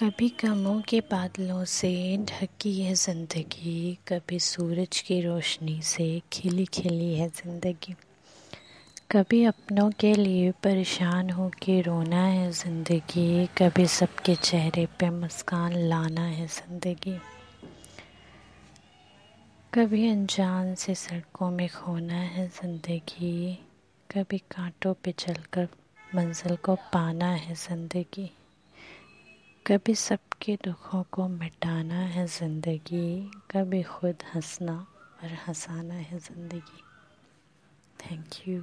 कभी गमों के बादलों से ढकी है ज़िंदगी, कभी सूरज की रोशनी से खिली खिली है ज़िंदगी। कभी अपनों के लिए परेशान हो के रोना है ज़िंदगी, कभी सबके चेहरे पे मुस्कान लाना है ज़िंदगी। कभी अनजान से सड़कों में खोना है ज़िंदगी, कभी कांटों पे चलकर मंजिल को पाना है ज़िंदगी। कभी सबके दुखों को मिटाना है ज़िंदगी, कभी खुद हंसना और हंसाना है ज़िंदगी। Thank you